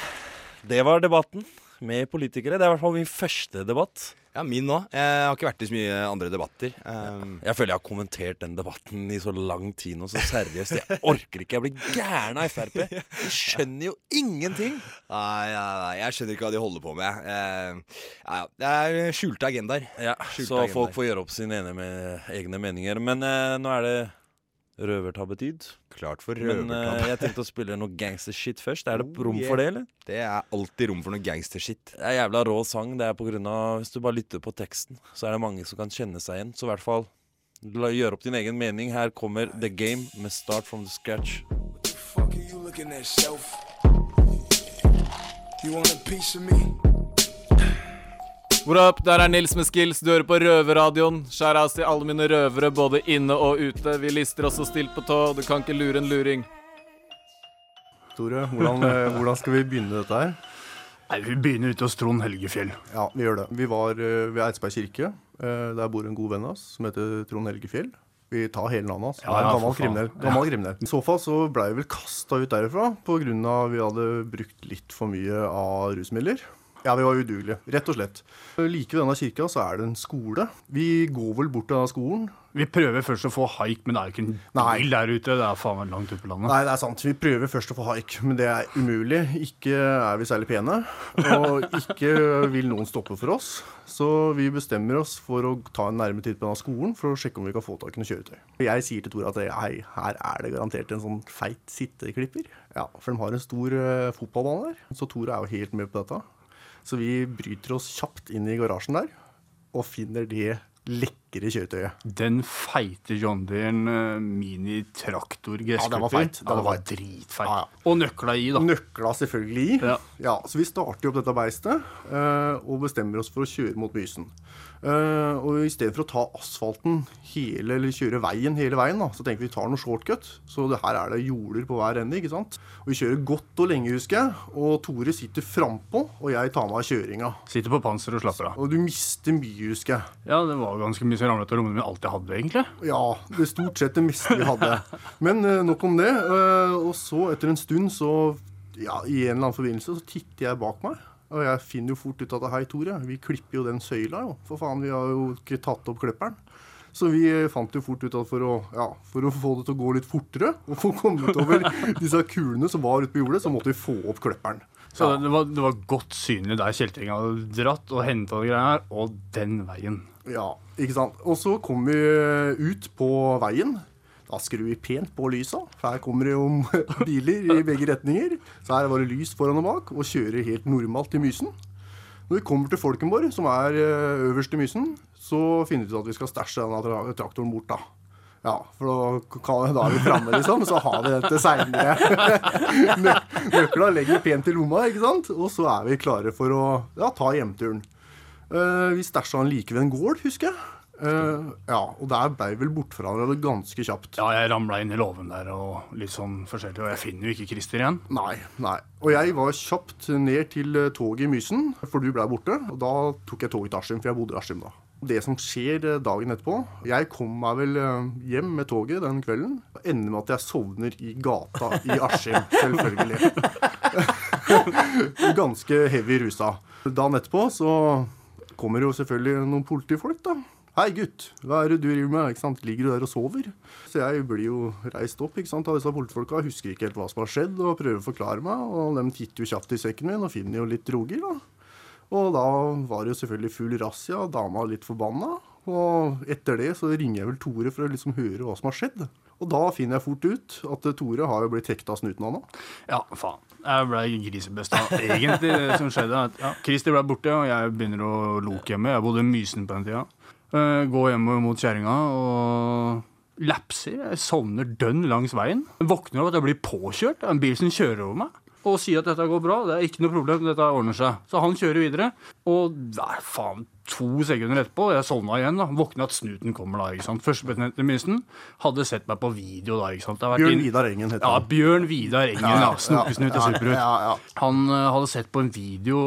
Det var debatten med politikere. Det er i hvert fall min første debatt. Ja, min òg. Jeg har ikke vært i så mye andre debatter. Um, Jeg føler jeg har kommentert den debatten i så lang tid nå, så seriøst. Jeg orker ikke. Jeg blir gæren av Frp. De skjønner jo ingenting. Nei, nei, jeg skjønner ikke hva de holder på med. Uh, ja, ja, det er skjulte agendaer. Ja, Skjulte så agendaer. folk får gjøre opp sine ene egne meninger. Men uh, nå er det røvertabbetid. Klart for Men uh, jeg tenkte å spille noe gangster-shit først. Er det Oh, rom yeah. for det, eller? Det er alltid rom for noe gangstershit. Det er jævla rå sang. Det er på grunn av Hvis du bare lytter på teksten, så er det mange som kan kjenne seg igjen. Så i hvert fall la- gjør opp din egen mening. Her kommer The Game med Start from the Scratch. What the fuck are you looking at, shelf? You want a piece of me? What up, der er Nils med skills, du hører på Røverradioen. Skjæras til alle mine røvere, både inne og ute. Vi lister oss så stilt på tå, du kan ikke lure en luring. Tore, hvordan, eh, hvordan skal vi begynne dette her? Nei, Vi begynner ute hos Trond Helgefjell. Ja, vi gjør det. Vi var eh, ved Eidsberg kirke. Eh, Der bor en god venn av oss som heter Trond Helgefjell. Vi tar hele navnet hans. Ja, Han er ja, gammel for faen. kriminell. Ja. Gammel kriminell. I så fall så blei vi vel kasta ut derifra pga. vi hadde brukt litt for mye av rusmidler. Ja, vi var udugelige, rett og slett. Like ved denne kirka så er det en skole. Vi går vel bort til denne skolen. Vi prøver først å få haik, men det er jo ikke en bil der ute. Det er faen meg langt ute på landet. Nei, det er sant. Vi prøver først å få haik, men det er umulig. Ikke er vi særlig pene, og ikke vil noen stoppe for oss. Så vi bestemmer oss for å ta en nærme titt på denne skolen for å sjekke om vi kan få tak i noe kjøretøy. Jeg sier til Tore at hei, her er det garantert en sånn feit sitteklipper. Ja, For de har en stor uh, fotballbane der, så Tore er jo helt med på dette. Så vi bryter oss kjapt inn i garasjen der og finner det lekre kjøretøyet. Den feite John Deeren minitraktor mini-traktor Ja, den var feit. Den Ja, var den var feit. dritfeit. Og nøkla i, da. Nøkla selvfølgelig i. Ja. Så vi starter opp dette beistet eh, og bestemmer oss for å kjøre mot Mysen. Eh, og i stedet for å ta asfalten hele, eller kjøre veien hele veien, da, så tenker vi vi tar noe shortcut. Så det her er det jorder på hver ende, ikke sant. Og vi kjører godt og lenge, husker jeg. Og Tore sitter frampå, og jeg tar meg av kjøringa. Sitter på panser og slapper av. Og du mister mye, husker jeg. Ja, det var ganske mye som ramlet av lommene mine alltid hadde, egentlig. Ja, det er stort sett det meste vi hadde. Men eh, nok om det. Eh, og så, etter en stund, så ja, i en eller annen forbindelse, så titter jeg bak meg. Og jeg finner jo fort ut at hei, Tore, vi klipper jo den søyla, jo. For faen, vi har jo ikke tatt opp klipperen. Så vi eh, fant jo fort ut at for å, ja, for å få det til å gå litt fortere, og få kommet over disse kulene som var ute på jordet, så måtte vi få opp klipperen. Så det, var, det var godt synlig der kjeltringa hadde dratt og henta greiene her, og den veien. Ja, ikke sant. Og så kommer vi ut på veien. Da skrur vi pent på lysa, for her kommer det jo biler i begge retninger. Så her var det lys foran og bak, og kjører helt normalt i Mysen. Når vi kommer til Folkenborg, som er øh, øverst i Mysen, så finner vi ut at vi skal stæsje denne tra traktoren bort, da. Ja, for da, da er vi framme, liksom. Så har vi dette seinere. Nøkla legger pent i lomma, ikke sant. Og så er vi klare for å ja, ta hjemturen. Uh, vi stæsja den like ved en gård, husker jeg. Uh, ja, og der ble vel borte fra hverandre ganske kjapt. Ja, jeg ramla inn i låven der og litt sånn forskjellig, og jeg finner jo ikke Christer igjen. Nei, nei. Og jeg var kjapt ned til eh, toget i Mysen, for du blei borte. Og da tok jeg toget til Askim, for jeg bodde i Askim da. Det som skjer dagen etterpå Jeg kom meg vel hjem med toget den kvelden. og Ender med at jeg sovner i gata i Askim, selvfølgelig. Ganske heavy rusa. Dagen etterpå så kommer jo selvfølgelig noen politifolk, da. Hei, gutt, hva er det du driver med? Ikke sant? Ligger du der og sover? Så jeg blir jo reist opp ikke sant, av disse politifolka, husker ikke helt hva som har skjedd, og prøver å forklare meg. Og de titter jo kjapt i sekken min og finner jo litt droger, da. Og da var det jo selvfølgelig full razzia, dama litt forbanna. Og etter det så ringer jeg vel Tore for å liksom høre hva som har skjedd. Og da finner jeg fort ut at Tore har jo blitt hekta av snuten av nå. Ja, faen. Jeg ble grisebesta. Egentlig det som skjedde, at ja, Christer ble borte, og jeg begynner å loke hjemme. Jeg bodde i Mysen på den tida. Uh, går hjemme mot kjerringa og lapser. Jeg sovner dønn langs veien. Våkner av at jeg blir påkjørt av en bil som kjører over meg. Og sier at dette går bra. Det er ikke noe problem. Dette ordner seg. Så han kjører videre. Og nei, faen, to sekunder etterpå, jeg sovna igjen. da, Våkna at snuten kommer da. ikke sant, Førstebetjent i Mysen hadde sett meg på video da. ikke sant, Bjørn. Vidar Engen heter han. Ja, Bjørn Vidar Engen. Ja, ja, ja Superbrut. Ja, ja, han uh, hadde sett på en video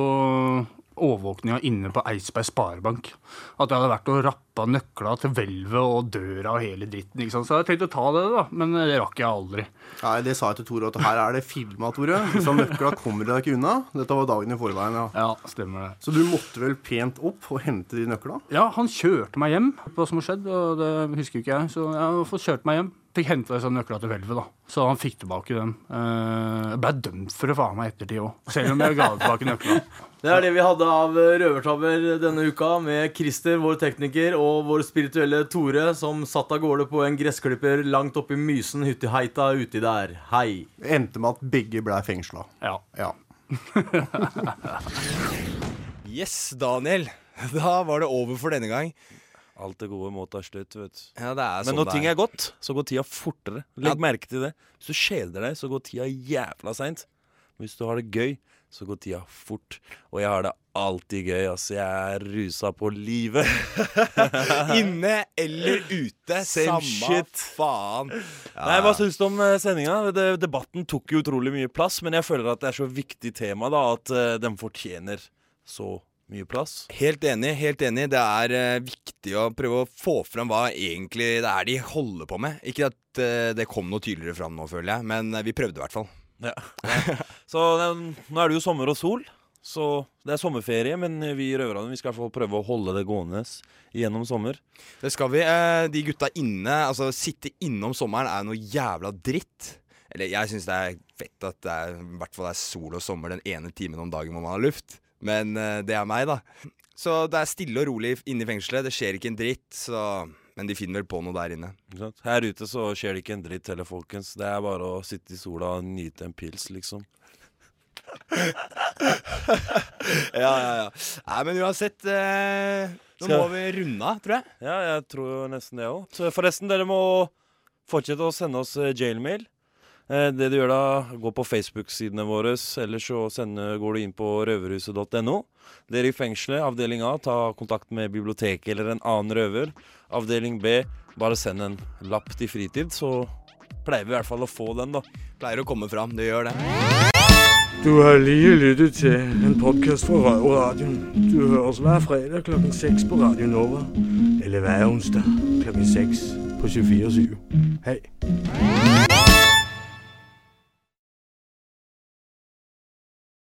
overvåkninga inne på Eidsberg Sparebank. At jeg hadde vært og rappa nøkla til hvelvet og døra og hele dritten. Så jeg tenkte å ta det, da, men det rakk jeg aldri. Nei, Det sa jeg til Tore, at her er det filma, Tore. Så nøkla kommer deg ikke unna. Dette var dagen i forveien, ja. Ja, stemmer det. Så du måtte vel pent opp og hente de nøkla? Ja, han kjørte meg hjem hva som har skjedd, og det husker ikke jeg. Så jeg har fått kjørt meg hjem. Fikk henta disse nøkla til hvelvet, da. Så han fikk tilbake den. Jeg ble dømt for det faen meg ettertid òg, selv om jeg ga tilbake nøkla. Det er det vi hadde av røvertabber denne uka, med Christer, vår tekniker, og vår spirituelle Tore, som satt av gårde på en gressklipper langt oppe i Mysen, hytteheita uti der. Hei. Endte med at begge ble fengsla. Ja. ja. yes, Daniel. Da var det over for denne gang. Alt det gode må ta slutt, vet du. Ja, det er Men sånn når det ting er. godt, så går tida fortere. Legg Ja. merke til det. Hvis du kjeder deg, så går tida jævla seint. Hvis du har det gøy, så går tida fort. Og jeg har det alltid gøy, altså. Jeg er rusa på livet. Inne eller ute, Same shit. faen. Nei, Hva syns du om eh, sendinga? Debatten tok jo utrolig mye plass, men jeg føler at det er så viktig tema da, at eh, den fortjener så mye plass. Helt enig. helt enig Det er eh, viktig å prøve å få fram hva egentlig det er de holder på med. Ikke at eh, det kom noe tydeligere fram nå, føler jeg, men eh, vi prøvde i hvert fall. Ja. Så eh, nå er det jo sommer og sol, så det er sommerferie, men vi i Røverradioen vi skal i hvert fall prøve å holde det gående gjennom sommer. Det skal vi. Eh, de gutta inne, altså sitte inne om sommeren er noe jævla dritt. Eller jeg syns det er fett at det er, i hvert fall det er sol og sommer den ene timen om dagen hvor man har luft. Men eh, det er meg, da. Så det er stille og rolig inne i fengselet. Det skjer ikke en dritt, så Men de finner vel på noe der inne. Her ute så skjer det ikke en dritt heller, folkens. Det er bare å sitte i sola og nyte en pils, liksom. ja, ja, ja. Nei, men uansett eh, Nå Skal- må vi runde av, tror jeg. Ja, jeg tror nesten det òg. Forresten, dere må fortsette å sende oss eh, jailmail. Eh, Det du gjør da, gå på Facebook-sidene våre, eller så sende, går du inn på røverhuset.no. Dere i fengselet, avdeling A, ta kontakt med biblioteket eller en annen røver. Avdeling B, bare send en lapp til fritid, så pleier vi i hvert fall å få den, da. Pleier å komme fram, det gjør det. Du har lige lyttet til en podcast fra Røverradioen. Du høres hver fredag klokken 6 på Radio Nova. Eller hver onsdag klokken 6 på 24 Hej.